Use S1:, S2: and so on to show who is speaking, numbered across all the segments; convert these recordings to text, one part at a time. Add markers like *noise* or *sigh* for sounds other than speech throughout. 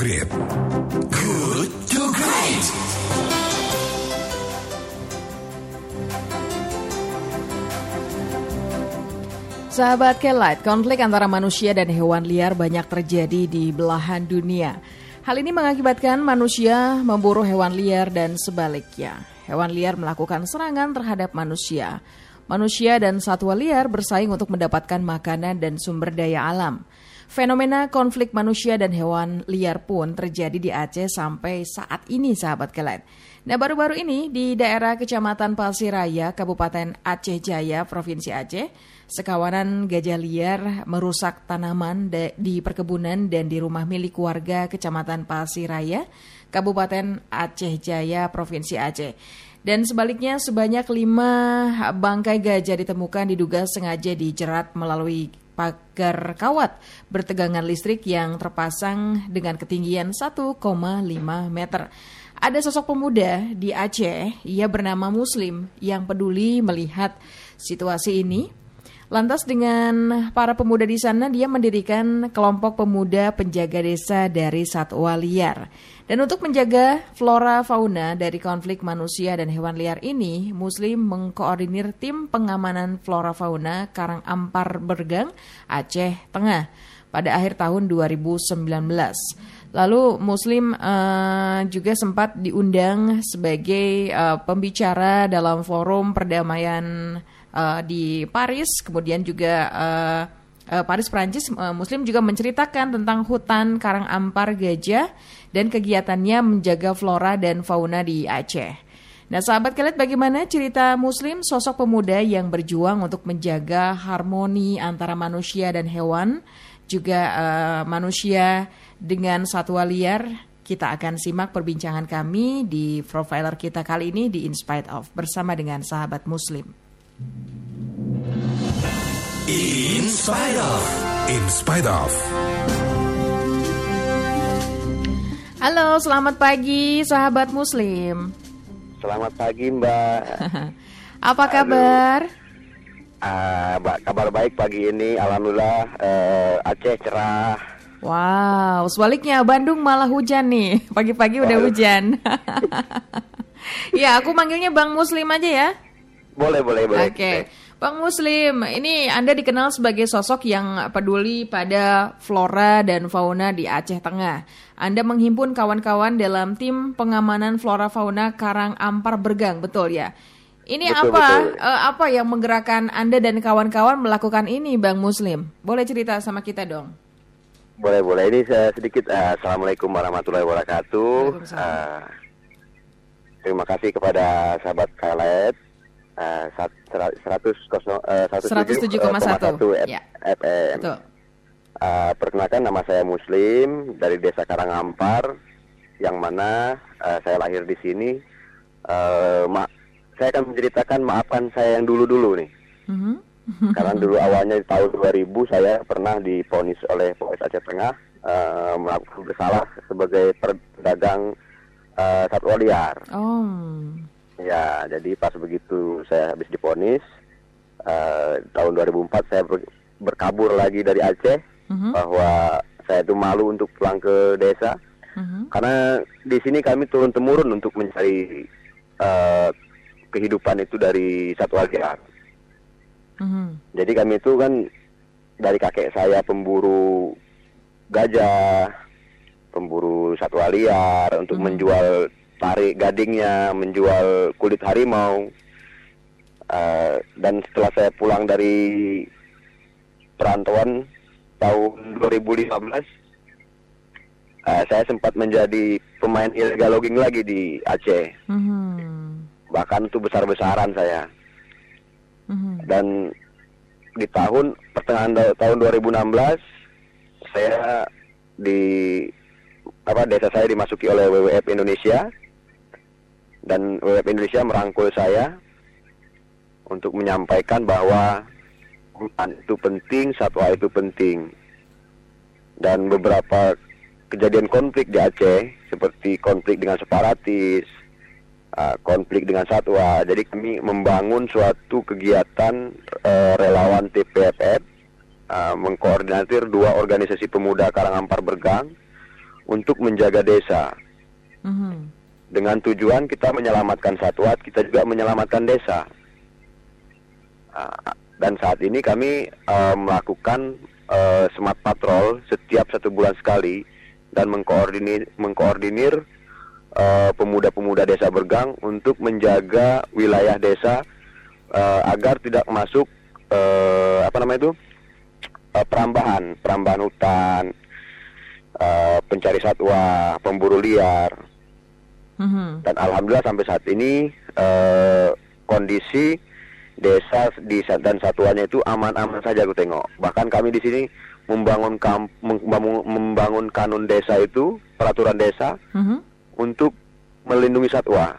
S1: Great. Good to Great.
S2: Sahabat Kelight, konflik antara manusia dan hewan liar banyak terjadi di belahan dunia. Hal ini mengakibatkan manusia memburu hewan liar dan sebaliknya. Hewan liar melakukan serangan terhadap manusia. Manusia dan satwa liar bersaing untuk mendapatkan makanan dan sumber daya alam. Fenomena konflik manusia dan hewan liar pun terjadi di Aceh sampai saat ini, sahabat Kelet. Nah, baru-baru ini di daerah Kecamatan Pasiraya, Kabupaten Aceh Jaya, Provinsi Aceh, sekawanan gajah liar merusak tanaman di perkebunan dan di rumah milik warga Kecamatan Pasiraya, Kabupaten Aceh Jaya, Provinsi Aceh. Dan sebaliknya sebanyak lima bangkai gajah ditemukan diduga sengaja dijerat melalui pagar kawat bertegangan listrik yang terpasang dengan ketinggian 1,5 meter. Ada sosok pemuda di Aceh, ia bernama Muslim yang peduli melihat situasi ini Lantas dengan para pemuda di sana dia mendirikan kelompok pemuda penjaga desa dari satwa liar. Dan untuk menjaga flora fauna dari konflik manusia dan hewan liar ini, Muslim mengkoordinir tim pengamanan flora fauna Karang Ampar Bergang, Aceh Tengah pada akhir tahun 2019. Lalu Muslim uh, juga sempat diundang sebagai uh, pembicara dalam forum perdamaian uh, di Paris, kemudian juga uh, uh, Paris Prancis uh, Muslim juga menceritakan tentang hutan karang ampar gajah dan kegiatannya menjaga flora dan fauna di Aceh. Nah, sahabat kalian bagaimana cerita Muslim sosok pemuda yang berjuang untuk menjaga harmoni antara manusia dan hewan, juga uh, manusia dengan satwa liar? Kita akan simak perbincangan kami di profiler kita kali ini di In Spite of bersama dengan sahabat Muslim.
S1: In spite of. In spite of.
S2: Halo, selamat pagi sahabat Muslim.
S3: Selamat pagi Mbak. *laughs*
S2: Apa kabar?
S3: Uh, kabar baik pagi ini, alhamdulillah uh, Aceh cerah.
S2: Wow, sebaliknya Bandung malah hujan nih. *laughs* Pagi-pagi udah hujan. *laughs* ya, aku manggilnya Bang Muslim aja ya.
S3: Boleh, boleh, boleh.
S2: Oke. Okay. Bang Muslim, ini Anda dikenal sebagai sosok yang peduli pada flora dan fauna di Aceh Tengah. Anda menghimpun kawan-kawan dalam tim pengamanan flora fauna Karang Ampar Bergang, betul ya? Ini betul, apa betul. Uh, apa yang menggerakkan Anda dan kawan-kawan melakukan ini, Bang Muslim? Boleh cerita sama kita dong?
S3: Boleh, boleh. Ini saya sedikit uh, Assalamualaikum warahmatullahi wabarakatuh. Uh, terima kasih kepada sahabat uh, 107,1 ya. FM. Betul. Uh, perkenalkan nama saya Muslim dari Desa Karangampar yang mana uh, saya lahir di sini. Uh, ma saya akan menceritakan maafkan saya yang dulu-dulu nih. Mm -hmm. Karena dulu awalnya di tahun 2000 saya pernah diponis oleh Polres Aceh Tengah uh, melakukan bersalah sebagai pedagang uh, satwa liar. Oh. Ya, jadi pas begitu saya habis diponis uh, tahun 2004 saya ber, berkabur lagi dari Aceh uh-huh. bahwa saya itu malu untuk pulang ke desa uh-huh. karena di sini kami turun temurun untuk mencari uh, kehidupan itu dari satu liar. Uh-huh. Jadi kami itu kan dari kakek saya pemburu gajah, pemburu satwa liar untuk uh-huh. menjual tarik gadingnya, menjual kulit harimau. Uh, dan setelah saya pulang dari perantauan tahun 2015, uh, eh, saya sempat menjadi pemain illegal logging lagi di Aceh. Mm-hmm. Bahkan itu besar-besaran saya. Mm-hmm. Dan di tahun pertengahan tahun 2016 saya di apa desa saya dimasuki oleh WWF Indonesia dan WWF Indonesia merangkul saya untuk menyampaikan bahwa hutan itu penting, satwa itu penting. Dan beberapa kejadian konflik di Aceh seperti konflik dengan separatis, uh, konflik dengan satwa. Jadi kami membangun suatu kegiatan uh, relawan TPFF uh, mengkoordinatir dua organisasi pemuda Karangampar Bergang untuk menjaga desa. Mm-hmm. Dengan tujuan kita menyelamatkan satwa, kita juga menyelamatkan desa. Uh, dan saat ini kami uh, melakukan uh, smart patrol setiap satu bulan sekali dan mengkoordinir mengkoordinir pemuda-pemuda uh, desa Bergang untuk menjaga wilayah desa uh, agar tidak masuk uh, apa namanya itu uh, perambahan perambahan hutan uh, pencari satwa pemburu liar mm-hmm. dan alhamdulillah sampai saat ini uh, kondisi desa di dan satuannya itu aman-aman saja aku tengok. Bahkan kami di sini membangun kamp, membangun, membangun kanun desa itu peraturan desa -huh. untuk melindungi satwa.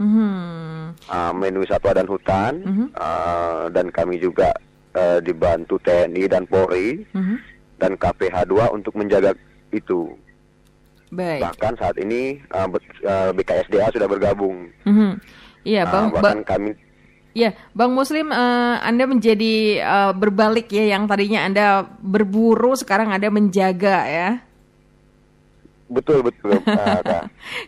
S3: -huh. uh, melindungi satwa dan hutan uh uh, dan kami juga uh, dibantu TNI dan Polri -huh. dan KPH 2 untuk menjaga itu. Baik. Bahkan saat ini uh, BKSDA sudah bergabung. Uh -huh.
S2: Iya, Bang. Uh, bahkan kami Ya, Bang Muslim, uh, Anda menjadi uh, berbalik ya, yang tadinya Anda berburu, sekarang Anda menjaga ya.
S3: Betul betul. *laughs*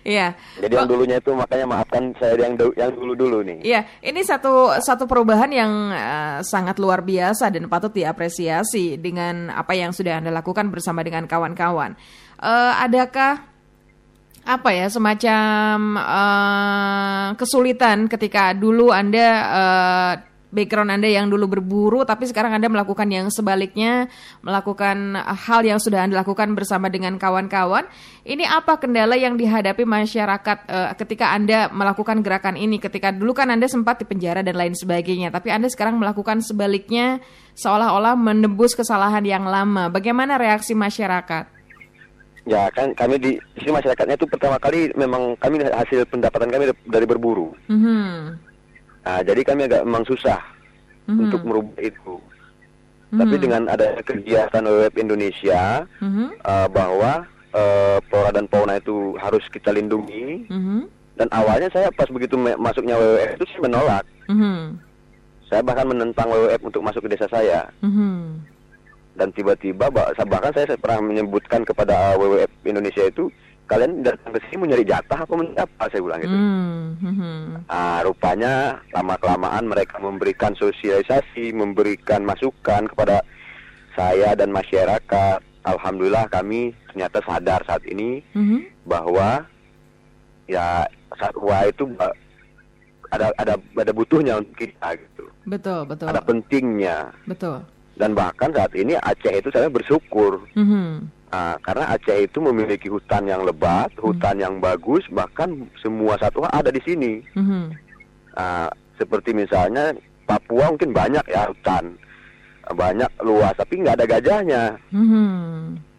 S2: Iya.
S3: Jadi yang dulunya itu makanya maafkan saya yang yang dulu dulu nih.
S2: Iya, ini satu satu perubahan yang uh, sangat luar biasa dan patut diapresiasi dengan apa yang sudah anda lakukan bersama dengan kawan-kawan. Uh, adakah apa ya semacam uh, kesulitan ketika dulu anda uh, background anda yang dulu berburu tapi sekarang anda melakukan yang sebaliknya melakukan hal yang sudah anda lakukan bersama dengan kawan-kawan ini apa kendala yang dihadapi masyarakat uh, ketika anda melakukan gerakan ini ketika dulu kan anda sempat di penjara dan lain sebagainya tapi anda sekarang melakukan sebaliknya seolah-olah menebus kesalahan yang lama bagaimana reaksi masyarakat
S3: Ya kan kami di, di sini masyarakatnya itu pertama kali memang kami hasil pendapatan kami dari berburu. Mm-hmm. Nah, jadi kami agak memang susah mm-hmm. untuk merubah itu. Mm-hmm. Tapi dengan ada kegiatan web Indonesia mm-hmm. uh, bahwa uh, flora dan fauna itu harus kita lindungi. Mm-hmm. Dan awalnya saya pas begitu masuknya WWF itu saya menolak. Mm-hmm. Saya bahkan menentang WWF untuk masuk ke desa saya. Mm-hmm dan tiba-tiba bahkan saya pernah menyebutkan kepada WWF Indonesia itu kalian datang ke sini mau nyari jatah apa apa saya bilang gitu. Mm -hmm. Nah, rupanya lama kelamaan mereka memberikan sosialisasi, memberikan masukan kepada saya dan masyarakat. Alhamdulillah kami ternyata sadar saat ini mm -hmm. bahwa ya satwa itu ada ada ada butuhnya untuk kita gitu.
S2: Betul betul.
S3: Ada pentingnya.
S2: Betul
S3: dan bahkan saat ini Aceh itu saya bersyukur mm-hmm. Nah, karena Aceh itu memiliki hutan yang lebat, mm-hmm. hutan yang bagus, bahkan semua satwa ada di sini. Mm-hmm. Nah, seperti misalnya Papua mungkin banyak ya hutan, banyak luas, tapi nggak ada gajahnya. Mm-hmm.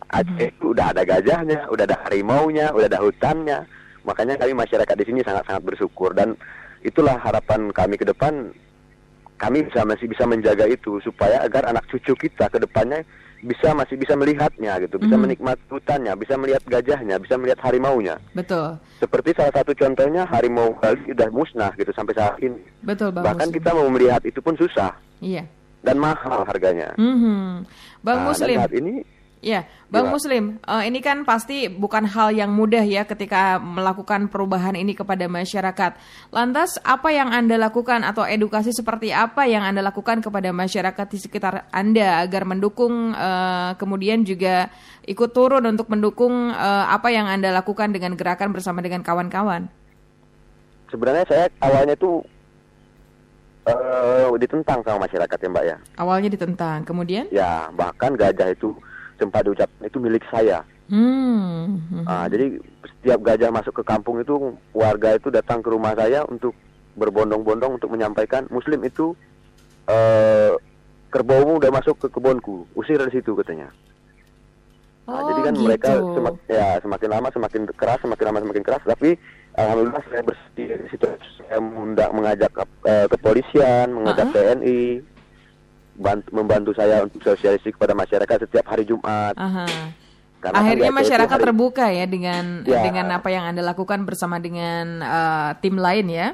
S3: Aceh itu udah ada gajahnya, udah ada harimau-nya, udah ada hutannya. Makanya kami masyarakat di sini sangat-sangat bersyukur dan itulah harapan kami ke depan kami bisa masih bisa menjaga itu supaya agar anak cucu kita ke depannya bisa masih bisa melihatnya gitu, bisa mm. menikmati hutannya, bisa melihat gajahnya, bisa melihat harimau-nya.
S2: Betul.
S3: Seperti salah satu contohnya harimau Bali sudah musnah gitu sampai saat ini.
S2: Betul, Bang
S3: Bahkan Muslim. kita mau melihat itu pun susah.
S2: Iya.
S3: Dan mahal harganya.
S2: Mm -hmm. Bang nah, Muslim.
S3: saat ini
S2: Ya, Bang ya. Muslim, uh, ini kan pasti bukan hal yang mudah ya ketika melakukan perubahan ini kepada masyarakat. Lantas, apa yang Anda lakukan atau edukasi seperti apa yang Anda lakukan kepada masyarakat di sekitar Anda agar mendukung, uh, kemudian juga ikut turun untuk mendukung uh, apa yang Anda lakukan dengan gerakan bersama dengan kawan-kawan?
S3: Sebenarnya saya awalnya tuh uh, ditentang sama masyarakat ya Mbak ya.
S2: Awalnya ditentang, kemudian?
S3: Ya, bahkan gajah itu sempat diucapkan itu milik saya. Hmm. Nah, jadi setiap gajah masuk ke kampung itu warga itu datang ke rumah saya untuk berbondong-bondong untuk menyampaikan Muslim itu uh, kerbaumu udah masuk ke kebunku, usir dari situ katanya. Nah, oh, jadi kan gitu. mereka semak, ya semakin lama semakin keras, semakin lama semakin keras. Tapi alhamdulillah saya bersedia di situ. Saya mengundang, mengajak uh, kepolisian, mengajak uh -huh. TNI, bantu, membantu saya untuk sosialisasi kepada masyarakat setiap hari Jumat. Aha.
S2: Karena Akhirnya masyarakat hari, terbuka ya dengan ya, dengan apa yang anda lakukan bersama dengan uh, tim lain ya?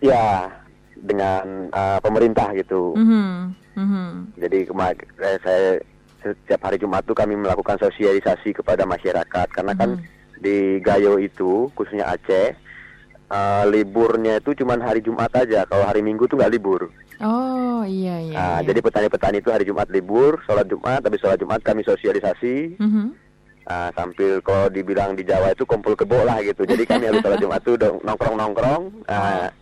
S3: Ya, dengan uh, pemerintah gitu. Mm -hmm. Mm -hmm. Jadi kemarin saya setiap hari Jumat itu kami melakukan sosialisasi kepada masyarakat karena kan hmm. di Gayo itu khususnya Aceh uh, liburnya itu cuma hari Jumat aja kalau hari Minggu tuh nggak libur.
S2: Oh iya iya. Nah,
S3: iya. Jadi petani-petani itu hari Jumat libur, sholat Jumat, tapi sholat Jumat kami sosialisasi. Mm -hmm. Nah, sambil kalau dibilang di Jawa itu kumpul kebo lah gitu. Jadi kami harus sholat Jumat itu nongkrong-nongkrong. Nah,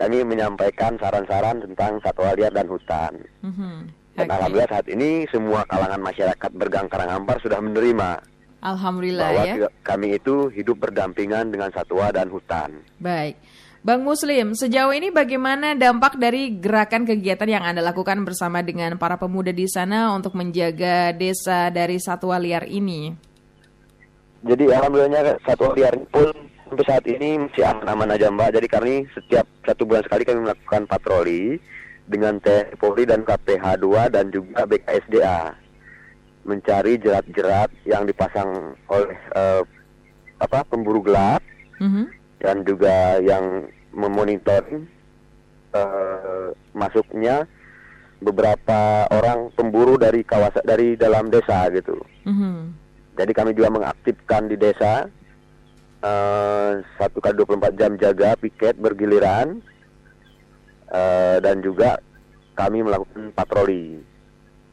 S3: kami menyampaikan saran-saran tentang satwa liar dan hutan. Mm -hmm. Dan okay. alhamdulillah saat ini semua kalangan masyarakat Bergang Karangampar sudah menerima.
S2: Alhamdulillah
S3: bahwa
S2: ya.
S3: kami itu hidup berdampingan dengan satwa dan hutan.
S2: Baik. Bang Muslim, sejauh ini bagaimana dampak dari gerakan kegiatan yang Anda lakukan bersama dengan para pemuda di sana untuk menjaga desa dari satwa liar ini?
S3: Jadi alhamdulillahnya satwa liar pun sampai saat ini masih aman-aman aja Mbak. Jadi kami setiap satu bulan sekali kami melakukan patroli dengan TNI Polri dan KPH 2 dan juga BKSDA mencari jerat-jerat yang dipasang oleh uh, apa pemburu gelap. Mm -hmm dan juga yang memonitor uh, masuknya beberapa orang pemburu dari kawasan dari dalam desa gitu. Mm-hmm. Jadi kami juga mengaktifkan di desa uh, satu kali 24 jam jaga piket bergiliran uh, dan juga kami melakukan patroli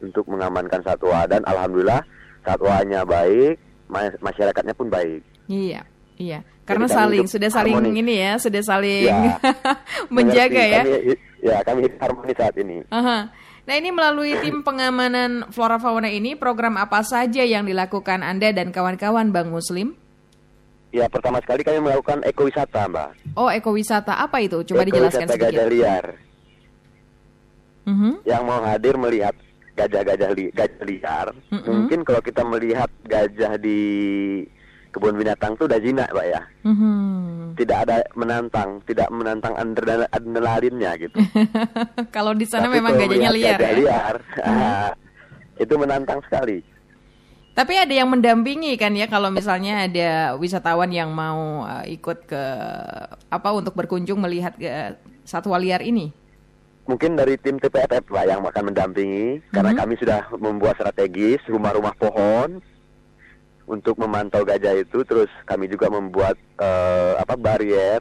S3: untuk mengamankan satwa dan alhamdulillah satwanya baik, masyarakatnya pun baik.
S2: Iya, iya. Karena saling sudah saling harmoni. ini ya, sudah saling ya, *laughs* *laughs* menjaga ya.
S3: Kami, ya, kami harmoni saat ini.
S2: Aha. Nah ini melalui tim pengamanan flora fauna ini program apa saja yang dilakukan Anda dan kawan-kawan Bang Muslim?
S3: Ya pertama sekali kami melakukan ekowisata Mbak.
S2: Oh ekowisata apa itu? Coba dijelaskan sedikit.
S3: gajah liar. Mm -hmm. Yang mau hadir melihat gajah-gajah li gajah liar. Mm -hmm. Mungkin kalau kita melihat gajah di kebun binatang itu udah jinak pak ya mm-hmm. tidak ada menantang tidak menantang adrenalinnya gitu *laughs*
S2: kalau di sana Tapi memang gajahnya liar
S3: gajah ya liar mm-hmm. *laughs* itu menantang sekali
S2: tapi ada yang mendampingi kan ya kalau misalnya ada wisatawan yang mau uh, ikut ke apa untuk berkunjung melihat uh, satwa liar ini
S3: mungkin dari tim TPFF pak yang akan mendampingi mm-hmm. karena kami sudah membuat strategis rumah-rumah pohon untuk memantau gajah itu terus kami juga membuat uh, apa barrier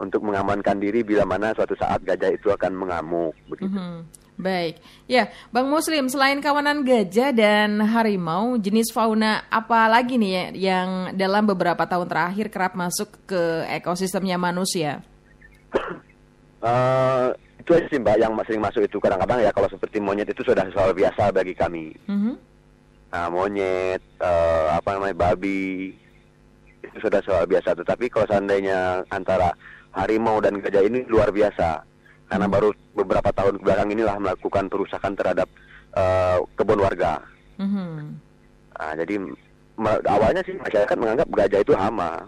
S3: untuk mengamankan diri bila mana suatu saat gajah itu akan mengamuk begitu. Mm -hmm.
S2: Baik, ya Bang Muslim selain kawanan gajah dan harimau, jenis fauna apa lagi nih ya yang dalam beberapa tahun terakhir kerap masuk ke ekosistemnya manusia?
S3: uh, *coughs* itu aja sih Mbak yang sering masuk itu kadang-kadang ya kalau seperti monyet itu sudah soal biasa bagi kami. Mm -hmm nah, monyet, uh, apa namanya babi itu sudah soal biasa. Tetapi kalau seandainya antara harimau dan gajah ini luar biasa, karena hmm. baru beberapa tahun belakang inilah melakukan perusakan terhadap uh, kebun warga. Hmm. Nah, jadi awalnya sih masyarakat menganggap gajah itu hama,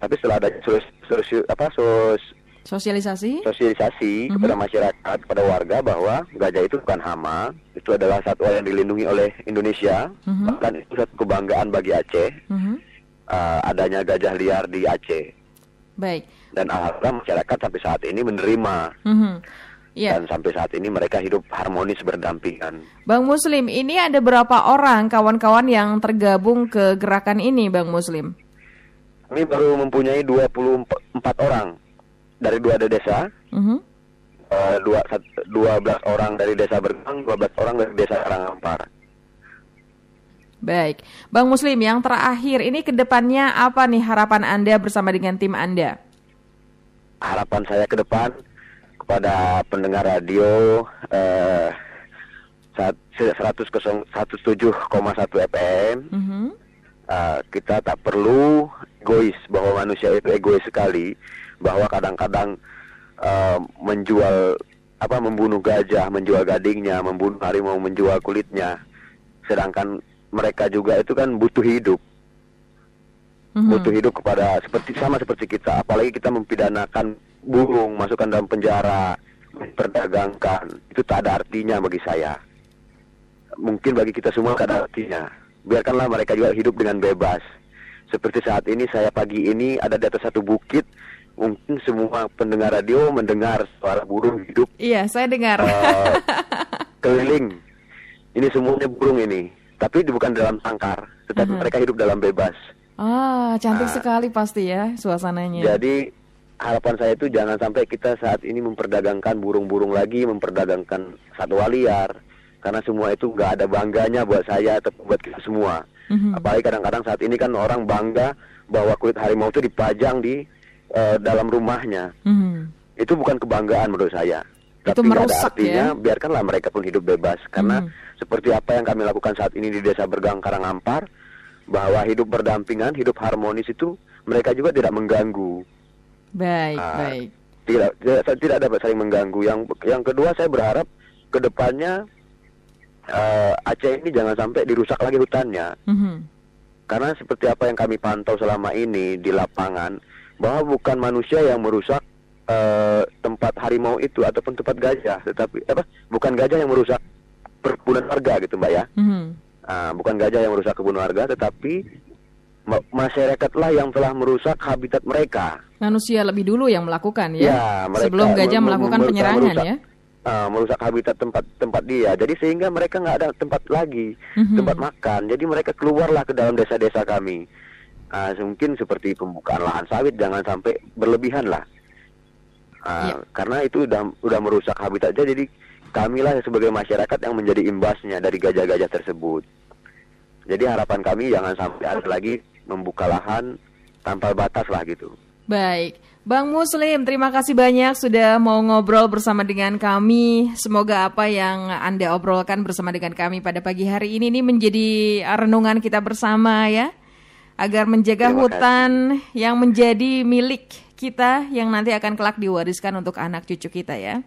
S3: tapi setelah ada sos, sos, apa sos
S2: Sosialisasi?
S3: Sosialisasi mm-hmm. kepada masyarakat, kepada warga bahwa gajah itu bukan hama, itu adalah satwa yang dilindungi oleh Indonesia, mm-hmm. bahkan itu satu kebanggaan bagi Aceh. Mm-hmm. Uh, adanya gajah liar di Aceh.
S2: Baik.
S3: Dan alhamdulillah masyarakat sampai saat ini menerima. Mm-hmm. Yeah. Dan sampai saat ini mereka hidup harmonis berdampingan.
S2: Bang Muslim, ini ada berapa orang kawan-kawan yang tergabung ke gerakan ini, Bang Muslim?
S3: Kami baru mempunyai 24 orang dari dua desa. Mm -hmm. uh, dua, dua belas orang dari desa Bergang, dua belas orang dari desa Karangampar.
S2: Baik, Bang Muslim, yang terakhir ini ke depannya apa nih harapan Anda bersama dengan tim Anda?
S3: Harapan saya ke depan kepada pendengar radio eh, 107,1 FM, mm -hmm. Uh, kita tak perlu egois bahwa manusia itu egois sekali bahwa kadang-kadang uh, menjual apa membunuh gajah, menjual gadingnya, membunuh harimau, menjual kulitnya. Sedangkan mereka juga itu kan butuh hidup. Mm-hmm. Butuh hidup kepada seperti sama seperti kita, apalagi kita mempidanakan burung, masukkan dalam penjara, perdagangkan. Itu tak ada artinya bagi saya. Mungkin bagi kita semua tak ada artinya. Biarkanlah mereka juga hidup dengan bebas. Seperti saat ini saya pagi ini ada di atas satu bukit mungkin semua pendengar radio mendengar suara burung hidup.
S2: Iya, saya dengar.
S3: Uh, *laughs* keliling ini semuanya burung ini, tapi bukan dalam sangkar, tetapi uh -huh. mereka hidup dalam bebas.
S2: Ah, cantik nah, sekali pasti ya suasananya.
S3: Jadi harapan saya itu jangan sampai kita saat ini memperdagangkan burung-burung lagi, memperdagangkan satwa liar, karena semua itu nggak ada bangganya buat saya atau buat kita semua. Mm-hmm. Apalagi kadang-kadang saat ini kan orang bangga bahwa kulit harimau itu dipajang di uh, dalam rumahnya. Mm-hmm. Itu bukan kebanggaan menurut saya.
S2: Itu Tapi merusak ada artinya,
S3: ya. biarkanlah mereka pun hidup bebas. Karena mm-hmm. seperti apa yang kami lakukan saat ini di Desa Bergang Karangampar, bahwa hidup berdampingan, hidup harmonis itu mereka juga tidak mengganggu.
S2: Baik, uh, baik.
S3: Tidak, tidak tidak dapat saling mengganggu. Yang yang kedua saya berharap ke depannya uh, Aceh ini jangan sampai dirusak lagi hutannya. Mm-hmm. Karena seperti apa yang kami pantau selama ini di lapangan, bahwa bukan manusia yang merusak uh, tempat harimau itu ataupun tempat gajah, tetapi apa? Bukan gajah yang merusak perkebunan warga gitu, mbak ya. Mm-hmm. Uh, bukan gajah yang merusak kebun warga, tetapi masyarakatlah yang telah merusak habitat mereka.
S2: Manusia lebih dulu yang melakukan ya, ya mereka sebelum gajah melakukan penyerangan merusak, ya
S3: uh, merusak habitat tempat tempat dia. Jadi sehingga mereka nggak ada tempat lagi mm-hmm. tempat makan. Jadi mereka keluarlah ke dalam desa-desa kami. Uh, mungkin seperti pembukaan lahan sawit jangan sampai berlebihan lah. Uh, ah, yeah. Karena itu udah udah merusak habitatnya. Jadi kamilah sebagai masyarakat yang menjadi imbasnya dari gajah-gajah tersebut. Jadi harapan kami jangan sampai ada lagi membuka lahan tanpa batas lah gitu.
S2: Baik. Bang Muslim, terima kasih banyak sudah mau ngobrol bersama dengan kami. Semoga apa yang Anda obrolkan bersama dengan kami pada pagi hari ini ini menjadi renungan kita bersama ya. Agar menjaga hutan yang menjadi milik kita yang nanti akan kelak diwariskan untuk anak cucu kita ya.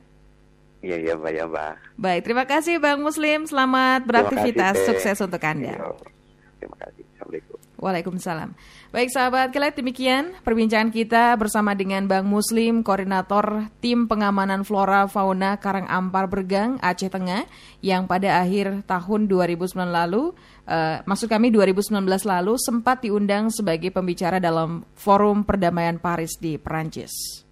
S3: Iya, iya, Mbak, ya, Mbak.
S2: Baik, terima kasih Bang Muslim. Selamat beraktivitas. Kasih, Sukses untuk Anda.
S3: Iya, terima kasih.
S2: Waalaikumsalam. Baik sahabat kelet demikian perbincangan kita bersama dengan Bang Muslim, Koordinator Tim Pengamanan Flora Fauna Karang Ampar Bergang Aceh Tengah yang pada akhir tahun 2009 lalu, uh, maksud kami 2019 lalu sempat diundang sebagai pembicara dalam Forum Perdamaian Paris di Perancis.